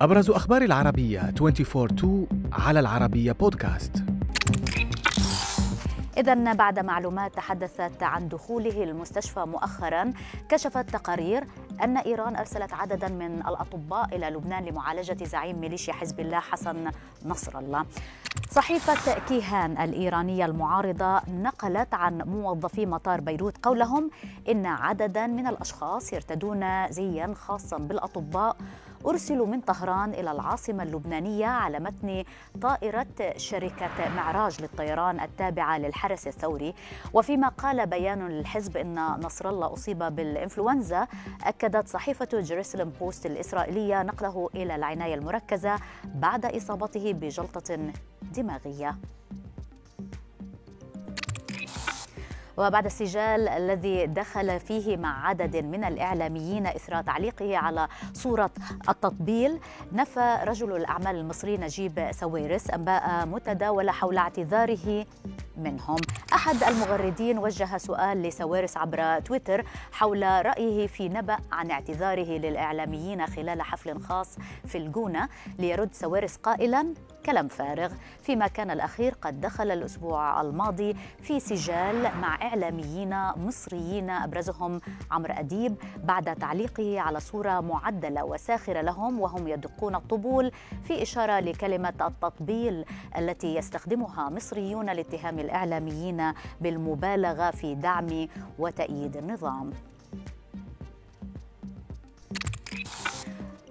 أبرز أخبار العربية 24 على العربية بودكاست. إذا بعد معلومات تحدثت عن دخوله المستشفى مؤخرا كشفت تقارير أن إيران أرسلت عددا من الأطباء إلى لبنان لمعالجة زعيم ميليشيا حزب الله حسن نصر الله. صحيفة كيهان الإيرانية المعارضة نقلت عن موظفي مطار بيروت قولهم إن عددا من الأشخاص يرتدون زيا خاصا بالأطباء أرسلوا من طهران إلى العاصمة اللبنانية على متن طائرة شركة معراج للطيران التابعة للحرس الثوري. وفيما قال بيان للحزب أن نصر الله أصيب بالإنفلونزا أكدت صحيفة جيروسلم بوست الإسرائيلية نقله إلى العناية المركزة بعد إصابته بجلطة دماغية. وبعد السجال الذي دخل فيه مع عدد من الإعلاميين إثر تعليقه على صورة التطبيل نفى رجل الأعمال المصري نجيب ساويرس أنباء متداولة حول اعتذاره منهم. أحد المغردين وجه سؤال لساويرس عبر تويتر حول رأيه في نبأ عن اعتذاره للإعلاميين خلال حفل خاص في الجونة ليرد ساويرس قائلا كلام فارغ فيما كان الأخير قد دخل الأسبوع الماضي في سجال مع إعلاميين مصريين أبرزهم عمرو أديب بعد تعليقه على صورة معدلة وساخرة لهم وهم يدقون الطبول في إشارة لكلمة التطبيل التي يستخدمها مصريون لاتهام الإعلاميين بالمبالغة في دعم وتأييد النظام.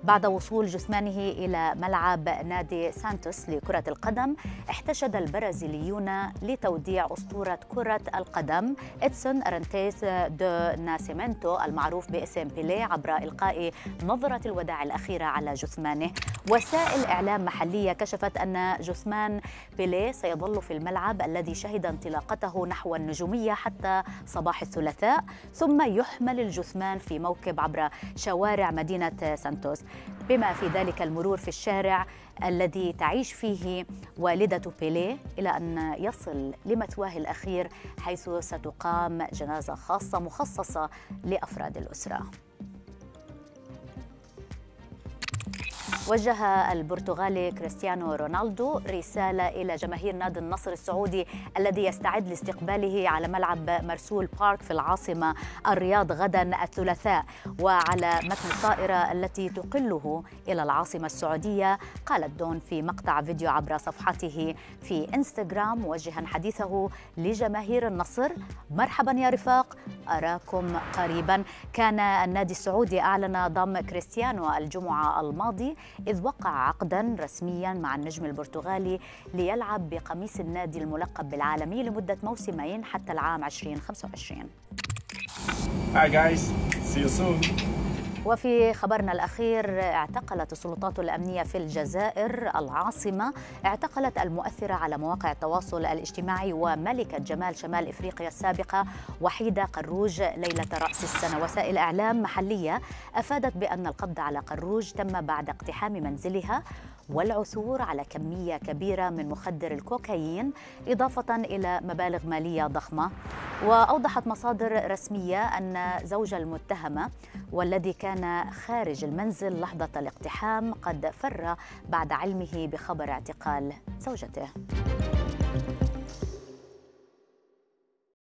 بعد وصول جثمانه إلى ملعب نادي سانتوس لكرة القدم احتشد البرازيليون لتوديع أسطورة كرة القدم إدسون أرنتيس دو ناسيمنتو المعروف باسم بيليه عبر إلقاء نظرة الوداع الأخيرة على جثمانه. وسائل إعلام محلية كشفت أن جثمان بيليه سيظل في الملعب الذي شهد انطلاقته نحو النجومية حتى صباح الثلاثاء ثم يحمل الجثمان في موكب عبر شوارع مدينة سانتوس. بما في ذلك المرور في الشارع الذي تعيش فيه والدة بيليه إلى أن يصل لمثواه الأخير حيث ستقام جنازة خاصة مخصصة لأفراد الأسرة. وجه البرتغالي كريستيانو رونالدو رسالة إلى جماهير نادي النصر السعودي الذي يستعد لاستقباله على ملعب مرسول بارك في العاصمة الرياض غدا الثلاثاء. وعلى متن الطائرة التي تقله إلى العاصمة السعودية قال الدون في مقطع فيديو عبر صفحته في إنستغرام موجها حديثه لجماهير النصر مرحبا يا رفاق أراكم قريبا. كان النادي السعودي أعلن ضم كريستيانو الجمعة الماضي إذ وقع عقدا رسميا مع النجم البرتغالي ليلعب بقميص النادي الملقب بالعالمي لمدة موسمين حتى العام 2025 Hi guys, see you soon. وفي خبرنا الأخير اعتقلت السلطات الأمنية في الجزائر العاصمة اعتقلت المؤثرة على مواقع التواصل الاجتماعي وملكة جمال شمال إفريقيا السابقة وحيدة قروج ليلة رأس السنة. وسائل إعلام محلية أفادت بأن القبض على قروج تم بعد اقتحام منزلها والعثور على كمية كبيرة من مخدر الكوكايين إضافة إلى مبالغ مالية ضخمة. وأوضحت مصادر رسمية أن زوج المتهمة والذي كان خارج المنزل لحظة الاقتحام قد فر بعد علمه بخبر اعتقال زوجته.